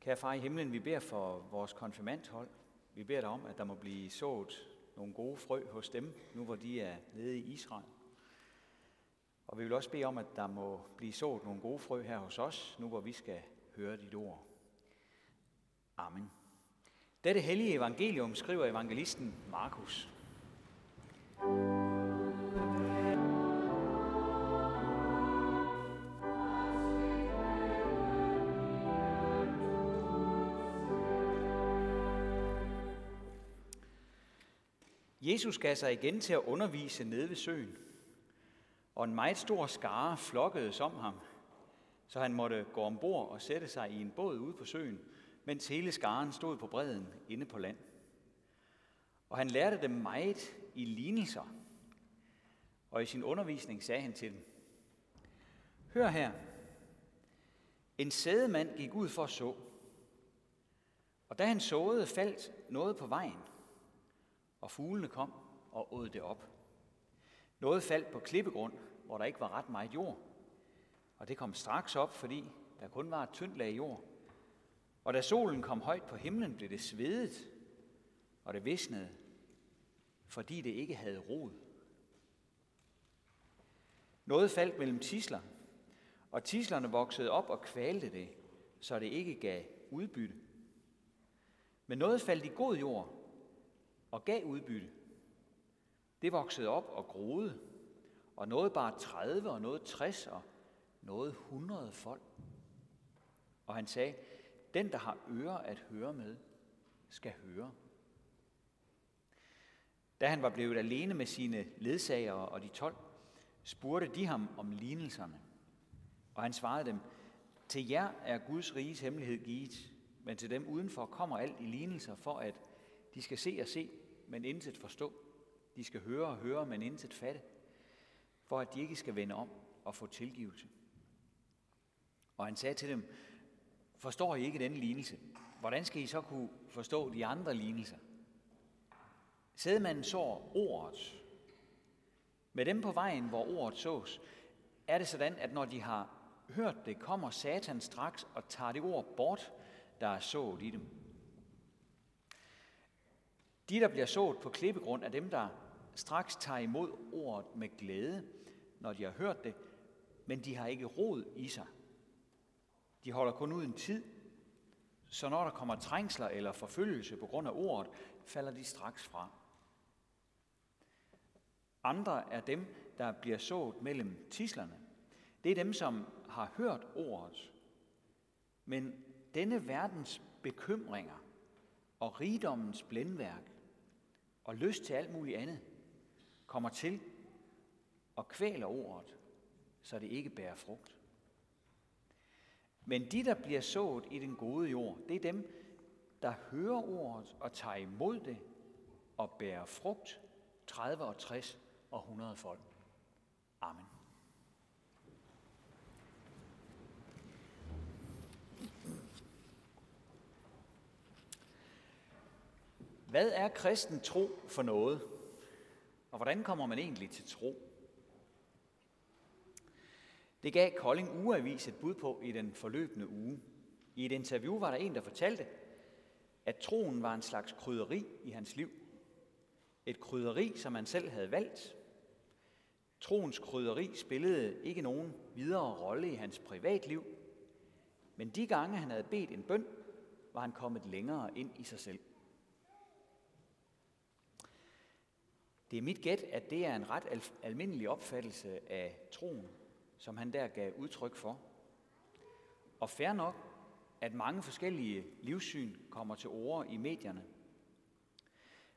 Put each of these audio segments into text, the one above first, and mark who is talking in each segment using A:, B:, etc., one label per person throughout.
A: Kære far i himlen, vi beder for vores konfirmandhold. Vi beder dig om, at der må blive sået nogle gode frø hos dem, nu hvor de er nede i Israel. Og vi vil også bede om, at der må blive sået nogle gode frø her hos os, nu hvor vi skal høre dit ord. Amen. Dette hellige evangelium skriver evangelisten Markus. Jesus gav sig igen til at undervise nede ved søen, og en meget stor skare flokkedes om ham, så han måtte gå ombord og sætte sig i en båd ude på søen, mens hele skaren stod på bredden inde på land. Og han lærte dem meget i lignelser, og i sin undervisning sagde han til dem, Hør her, en sædemand gik ud for at så, og da han såede, faldt noget på vejen, og fuglene kom og åd det op. Noget faldt på klippegrund, hvor der ikke var ret meget jord, og det kom straks op, fordi der kun var et tyndt lag jord. Og da solen kom højt på himlen, blev det svedet, og det visnede, fordi det ikke havde rod. Noget faldt mellem tisler, og tislerne voksede op og kvalte det, så det ikke gav udbytte. Men noget faldt i god jord og gav udbytte. Det voksede op og groede, og noget bare 30 og noget 60 og noget 100 folk. Og han sagde, den der har ører at høre med, skal høre. Da han var blevet alene med sine ledsagere og de tolv, spurgte de ham om lignelserne. Og han svarede dem, til jer er Guds riges hemmelighed givet, men til dem udenfor kommer alt i lignelser, for at de skal se og se, men intet forstå. De skal høre og høre, men intet fatte, for at de ikke skal vende om og få tilgivelse. Og han sagde til dem, forstår I ikke denne lignelse? Hvordan skal I så kunne forstå de andre lignelser? Sædemanden så ordet. Med dem på vejen, hvor ordet sås, er det sådan, at når de har hørt det, kommer Satan straks og tager det ord bort, der er sået i dem. De, der bliver sået på klippegrund, er dem, der straks tager imod ordet med glæde, når de har hørt det, men de har ikke rod i sig. De holder kun ud en tid, så når der kommer trængsler eller forfølgelse på grund af ordet, falder de straks fra. Andre er dem, der bliver sået mellem tislerne. Det er dem, som har hørt ordet. Men denne verdens bekymringer og rigdommens blændværk og lyst til alt muligt andet kommer til og kvæler ordet, så det ikke bærer frugt. Men de, der bliver sået i den gode jord, det er dem, der hører ordet og tager imod det og bærer frugt 30 og 60 og 100 folk. Amen. Hvad er kristen tro for noget? Og hvordan kommer man egentlig til tro? Det gav Kolding Ugeavis et bud på i den forløbende uge. I et interview var der en, der fortalte, at troen var en slags krydderi i hans liv. Et krydderi, som han selv havde valgt. Troens krydderi spillede ikke nogen videre rolle i hans privatliv, men de gange han havde bedt en bøn, var han kommet længere ind i sig selv. Det er mit gæt, at det er en ret almindelig opfattelse af troen, som han der gav udtryk for. Og fair nok, at mange forskellige livssyn kommer til ord i medierne.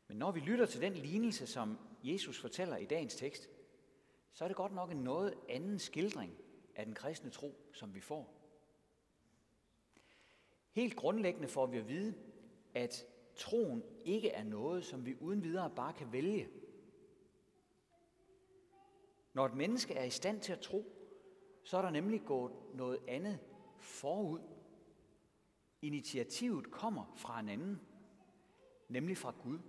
A: Men når vi lytter til den lignelse, som Jesus fortæller i dagens tekst, så er det godt nok en noget anden skildring af den kristne tro, som vi får. Helt grundlæggende får vi at vide, at troen ikke er noget, som vi uden videre bare kan vælge – når et menneske er i stand til at tro, så er der nemlig gået noget andet forud. Initiativet kommer fra en anden, nemlig fra Gud.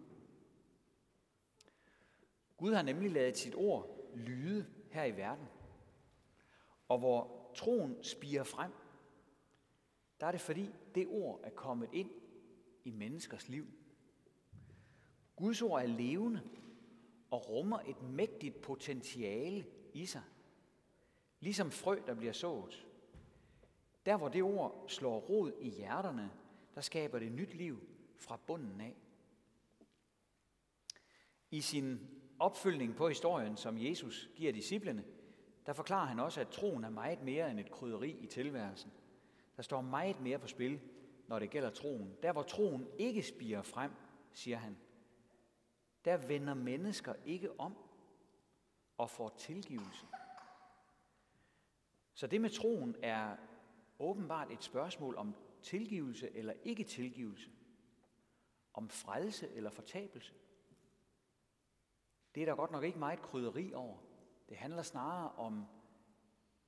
A: Gud har nemlig lavet sit ord lyde her i verden. Og hvor troen spiger frem, der er det fordi det ord er kommet ind i menneskers liv. Guds ord er levende og rummer et mægtigt potentiale i sig. Ligesom frø, der bliver sået. Der hvor det ord slår rod i hjerterne, der skaber det nyt liv fra bunden af. I sin opfølgning på historien, som Jesus giver disciplene, der forklarer han også, at troen er meget mere end et krydderi i tilværelsen. Der står meget mere på spil, når det gælder troen. Der hvor troen ikke spiger frem, siger han, der vender mennesker ikke om og får tilgivelse. Så det med troen er åbenbart et spørgsmål om tilgivelse eller ikke tilgivelse. Om frelse eller fortabelse. Det er der godt nok ikke meget krydderi over. Det handler snarere om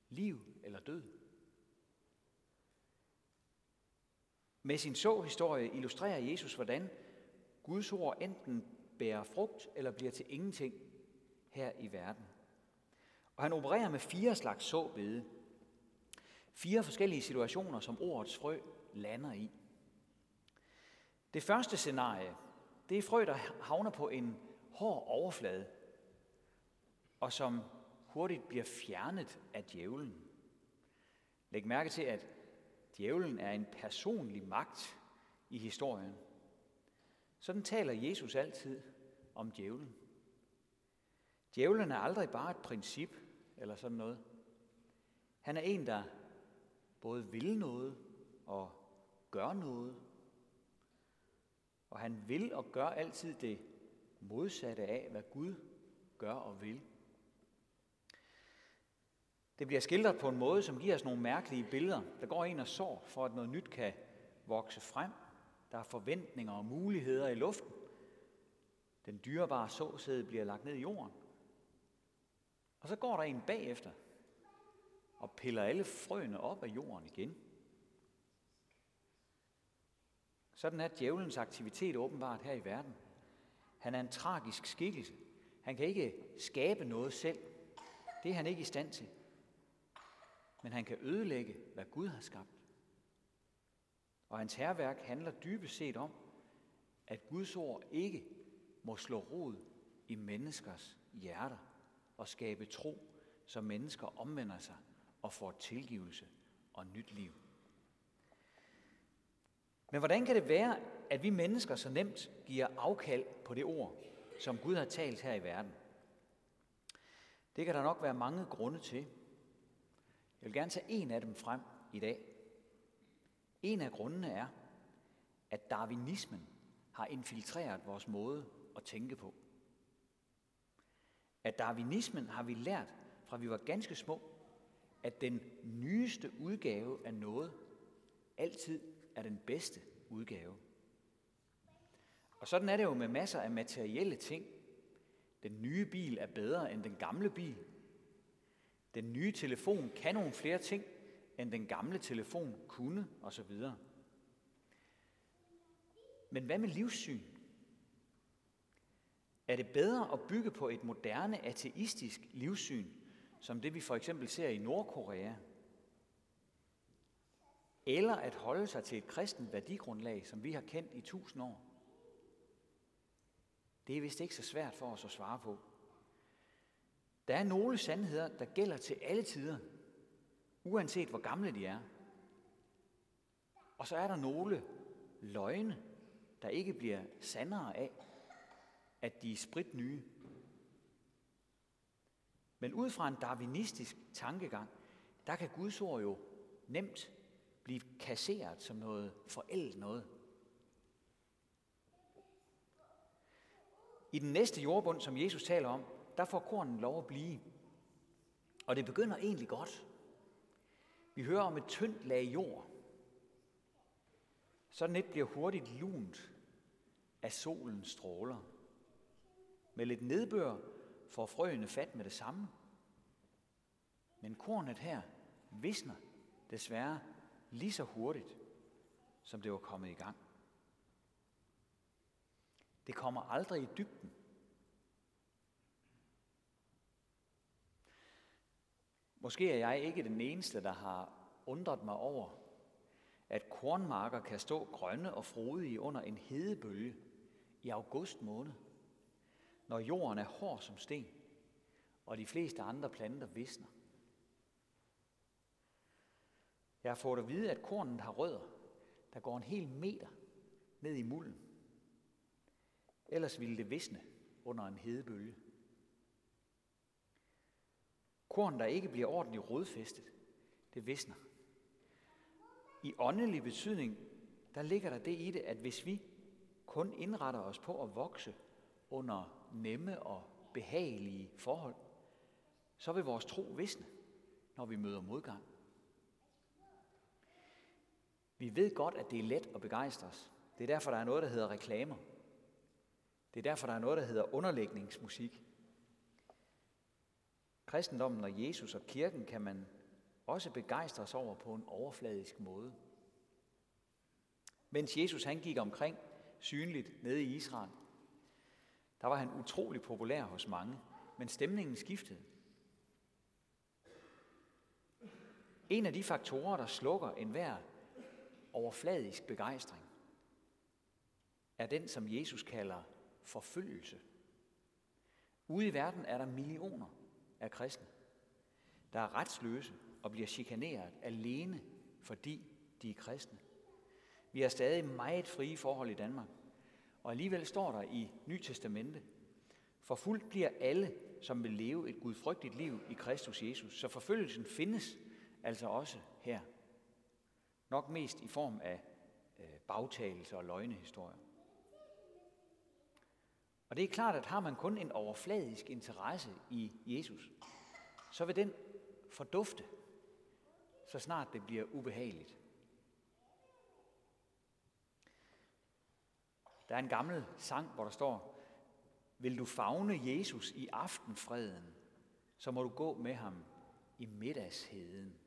A: liv eller død. Med sin så-historie illustrerer Jesus, hvordan Guds ord enten bærer frugt eller bliver til ingenting her i verden. Og han opererer med fire slags såbede. Fire forskellige situationer, som ordets frø lander i. Det første scenarie, det er frø, der havner på en hård overflade, og som hurtigt bliver fjernet af djævlen. Læg mærke til, at djævlen er en personlig magt i historien. Sådan taler Jesus altid om djævlen. Djævlen er aldrig bare et princip eller sådan noget. Han er en, der både vil noget og gør noget. Og han vil og gør altid det modsatte af, hvad Gud gør og vil. Det bliver skildret på en måde, som giver os nogle mærkelige billeder. Der går en og sår, for at noget nyt kan vokse frem. Der er forventninger og muligheder i luften. Den dyrebare såsæde bliver lagt ned i jorden. Og så går der en bagefter og piller alle frøene op af jorden igen. Sådan er djævelens aktivitet åbenbart her i verden. Han er en tragisk skikkelse. Han kan ikke skabe noget selv. Det er han ikke i stand til. Men han kan ødelægge, hvad Gud har skabt. Og hans herværk handler dybest set om, at Guds ord ikke må slå rod i menneskers hjerter og skabe tro, så mennesker omvender sig og får tilgivelse og nyt liv. Men hvordan kan det være, at vi mennesker så nemt giver afkald på det ord, som Gud har talt her i verden? Det kan der nok være mange grunde til. Jeg vil gerne tage en af dem frem i dag. En af grundene er, at darwinismen har infiltreret vores måde at tænke på. At darwinismen har vi lært fra vi var ganske små, at den nyeste udgave af noget altid er den bedste udgave. Og sådan er det jo med masser af materielle ting. Den nye bil er bedre end den gamle bil. Den nye telefon kan nogle flere ting, end den gamle telefon kunne, osv. Men hvad med livssyn? Er det bedre at bygge på et moderne ateistisk livssyn, som det vi for eksempel ser i Nordkorea, eller at holde sig til et kristent værdigrundlag, som vi har kendt i tusind år? Det er vist ikke så svært for os at svare på. Der er nogle sandheder, der gælder til alle tider, uanset hvor gamle de er. Og så er der nogle løgne, der ikke bliver sandere af, at de er sprit nye. Men ud fra en darwinistisk tankegang, der kan Guds ord jo nemt blive kasseret som noget forældet noget. I den næste jordbund, som Jesus taler om, der får kornen lov at blive. Og det begynder egentlig godt. Vi hører om et tyndt lag jord. Sådan et bliver hurtigt lunt af solens stråler. Med lidt nedbør får frøene fat med det samme. Men kornet her visner desværre lige så hurtigt, som det var kommet i gang. Det kommer aldrig i dybden. Måske er jeg ikke den eneste, der har undret mig over, at kornmarker kan stå grønne og frodige under en hedebølge i august måned, når jorden er hård som sten, og de fleste andre planter visner. Jeg har fået at vide, at kornet har rødder, der går en hel meter ned i mulden. Ellers ville det visne under en hedebølge. Korn, der ikke bliver ordentligt rodfæstet, det visner. I åndelig betydning, der ligger der det i det, at hvis vi kun indretter os på at vokse under nemme og behagelige forhold, så vil vores tro visne, når vi møder modgang. Vi ved godt, at det er let at begejstre os. Det er derfor, der er noget, der hedder reklamer. Det er derfor, der er noget, der hedder underlægningsmusik. Kristendommen og Jesus og kirken kan man også begejstres over på en overfladisk måde. Mens Jesus han gik omkring synligt nede i Israel, der var han utrolig populær hos mange, men stemningen skiftede. En af de faktorer, der slukker enhver overfladisk begejstring, er den, som Jesus kalder forfølgelse. Ude i verden er der millioner af kristne, der er retsløse og bliver chikaneret alene, fordi de er kristne. Vi har stadig meget frie forhold i Danmark, og alligevel står der i Ny Testamente, forfulgt bliver alle, som vil leve et gudfrygtigt liv i Kristus Jesus. Så forfølgelsen findes altså også her. Nok mest i form af øh, bagtagelser og løgnehistorier. Og det er klart, at har man kun en overfladisk interesse i Jesus, så vil den fordufte, så snart det bliver ubehageligt. Der er en gammel sang, hvor der står, vil du fagne Jesus i aftenfreden, så må du gå med ham i middagsheden.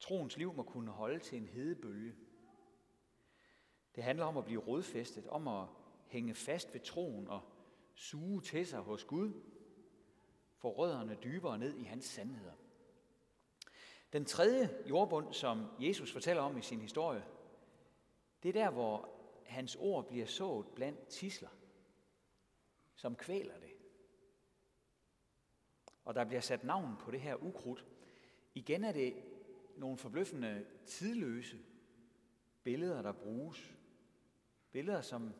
A: Troens liv må kunne holde til en hedebølge. Det handler om at blive rodfæstet, om at hænge fast ved troen og suge til sig hos Gud, få rødderne dybere ned i hans sandheder. Den tredje jordbund, som Jesus fortæller om i sin historie, det er der, hvor hans ord bliver sået blandt tisler, som kvæler det. Og der bliver sat navn på det her ukrudt. Igen er det nogle forbløffende tidløse billeder, der bruges. Billeder, som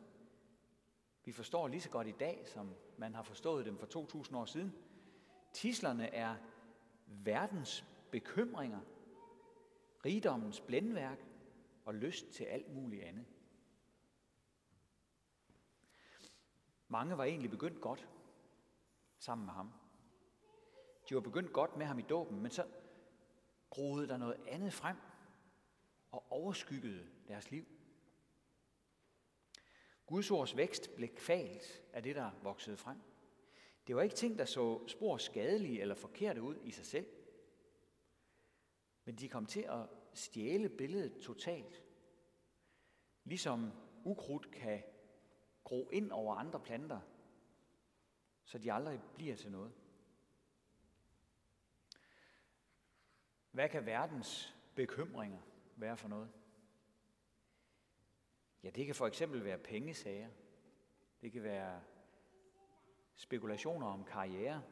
A: vi forstår lige så godt i dag, som man har forstået dem for 2000 år siden. Tislerne er verdens bekymringer, rigdommens blændværk og lyst til alt muligt andet. Mange var egentlig begyndt godt sammen med ham. De var begyndt godt med ham i dåben, men så groede der noget andet frem og overskyggede deres liv. Guds ords vækst blev kvalt af det, der voksede frem. Det var ikke ting, der så spor skadelige eller forkerte ud i sig selv. Men de kom til at stjæle billedet totalt. Ligesom ukrudt kan gro ind over andre planter, så de aldrig bliver til noget. Hvad kan verdens bekymringer være for noget? Ja, det kan for eksempel være pengesager. Det kan være spekulationer om karriere.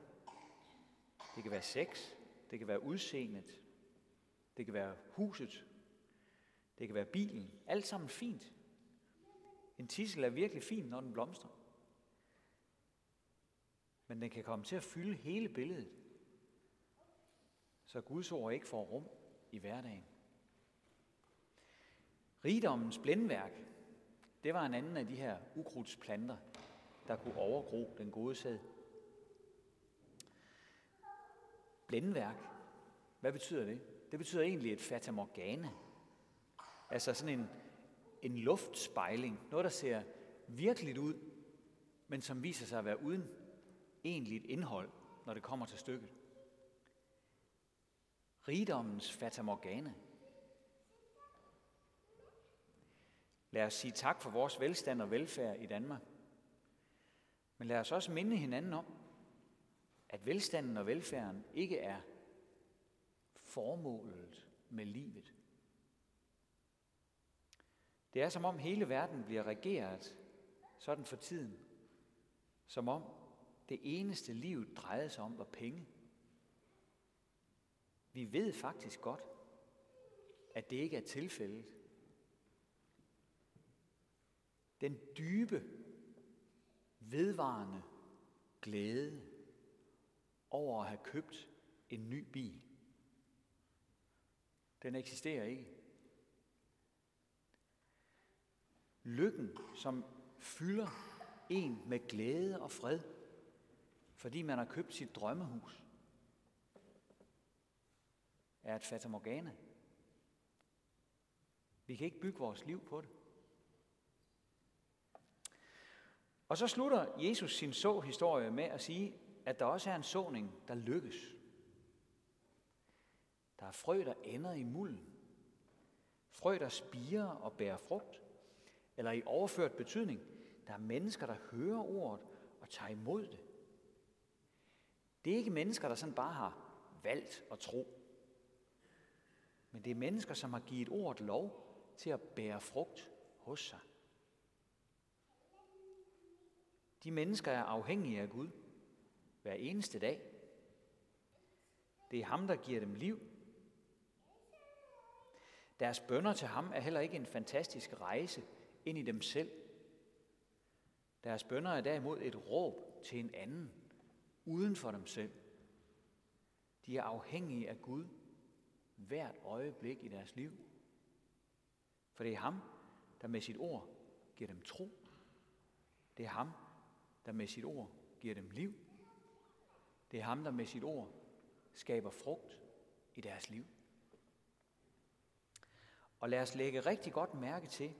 A: Det kan være sex. Det kan være udseendet. Det kan være huset. Det kan være bilen. Alt sammen fint. En tissel er virkelig fin, når den blomstrer. Men den kan komme til at fylde hele billedet, så Guds ord ikke får rum i hverdagen. Rigdommens blændværk, det var en anden af de her ukrudtsplanter, der kunne overgro den gode sæd. Blændværk, hvad betyder det? Det betyder egentlig et fatamorgana. Altså sådan en, en luftspejling. Noget, der ser virkeligt ud, men som viser sig at være uden egentligt indhold, når det kommer til stykket. Rigdommens fatamorgana, Lad os sige tak for vores velstand og velfærd i Danmark. Men lad os også minde hinanden om, at velstanden og velfærden ikke er formålet med livet. Det er som om hele verden bliver regeret sådan for tiden. Som om det eneste liv drejede sig om var penge. Vi ved faktisk godt, at det ikke er tilfældet. Den dybe, vedvarende glæde over at have købt en ny bil, den eksisterer ikke. Lykken, som fylder en med glæde og fred, fordi man har købt sit drømmehus, er et fatamorgana. Vi kan ikke bygge vores liv på det. Og så slutter Jesus sin så-historie med at sige, at der også er en såning, der lykkes. Der er frø, der ender i mulden. Frø, der spiger og bærer frugt. Eller i overført betydning, der er mennesker, der hører ordet og tager imod det. Det er ikke mennesker, der sådan bare har valgt at tro. Men det er mennesker, som har givet ordet lov til at bære frugt hos sig. De mennesker er afhængige af Gud hver eneste dag. Det er ham, der giver dem liv. Deres bønder til ham er heller ikke en fantastisk rejse ind i dem selv. Deres bønder er derimod et råb til en anden, uden for dem selv. De er afhængige af Gud hvert øjeblik i deres liv. For det er ham, der med sit ord giver dem tro. Det er ham, der med sit ord giver dem liv. Det er ham, der med sit ord skaber frugt i deres liv. Og lad os lægge rigtig godt mærke til,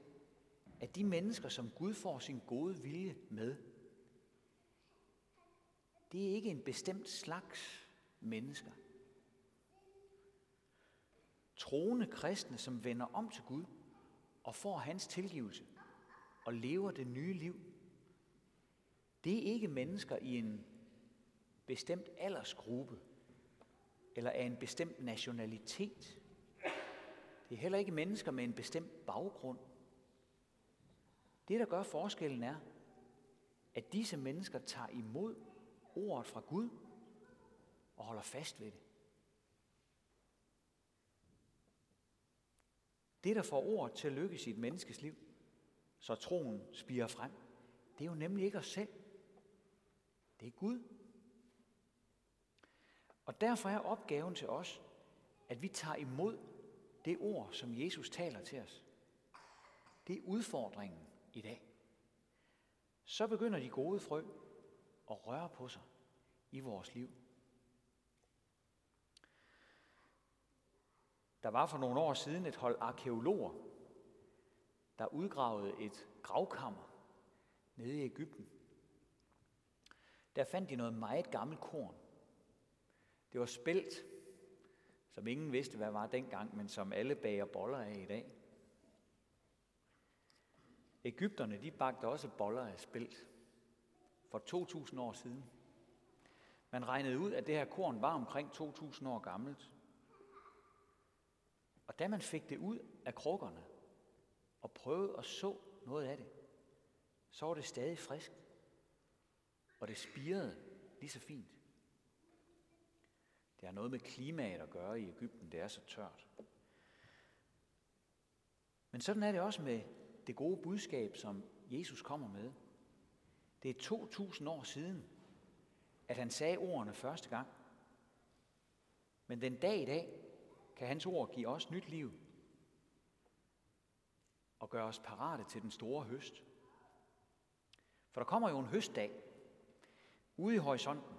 A: at de mennesker, som Gud får sin gode vilje med, det er ikke en bestemt slags mennesker. Troende kristne, som vender om til Gud og får hans tilgivelse og lever det nye liv, det er ikke mennesker i en bestemt aldersgruppe eller af en bestemt nationalitet. Det er heller ikke mennesker med en bestemt baggrund. Det, der gør forskellen, er, at disse mennesker tager imod ordet fra Gud og holder fast ved det. Det, der får ordet til at lykkes i et menneskes liv, så troen spiger frem, det er jo nemlig ikke os selv. Det er Gud. Og derfor er opgaven til os, at vi tager imod det ord, som Jesus taler til os. Det er udfordringen i dag. Så begynder de gode frø at røre på sig i vores liv. Der var for nogle år siden et hold arkeologer, der udgravede et gravkammer nede i Ægypten. Der fandt de noget meget gammelt korn. Det var spelt, som ingen vidste, hvad var dengang, men som alle bager boller af i dag. Ægypterne, de bagte også boller af spelt for 2000 år siden. Man regnede ud, at det her korn var omkring 2000 år gammelt. Og da man fik det ud af krukkerne og prøvede at så noget af det, så var det stadig frisk. Og det spirede lige så fint. Det har noget med klimaet at gøre i Ægypten, det er så tørt. Men sådan er det også med det gode budskab, som Jesus kommer med. Det er 2000 år siden, at han sagde ordene første gang. Men den dag i dag kan hans ord give os nyt liv og gøre os parate til den store høst. For der kommer jo en høstdag ude i horisonten.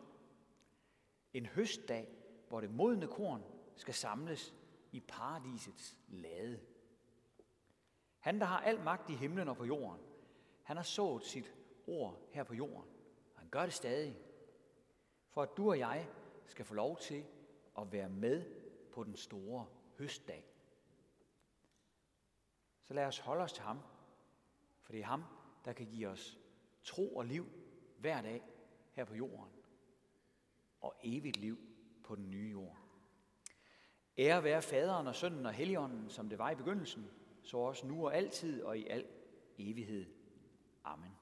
A: En høstdag, hvor det modne korn skal samles i paradisets lade. Han, der har al magt i himlen og på jorden, han har sået sit ord her på jorden. Og han gør det stadig. For at du og jeg skal få lov til at være med på den store høstdag. Så lad os holde os til ham, for det er ham, der kan give os tro og liv hver dag her på jorden, og evigt liv på den nye jord. Ære være faderen og sønnen og helligånden, som det var i begyndelsen, så også nu og altid og i al evighed. Amen.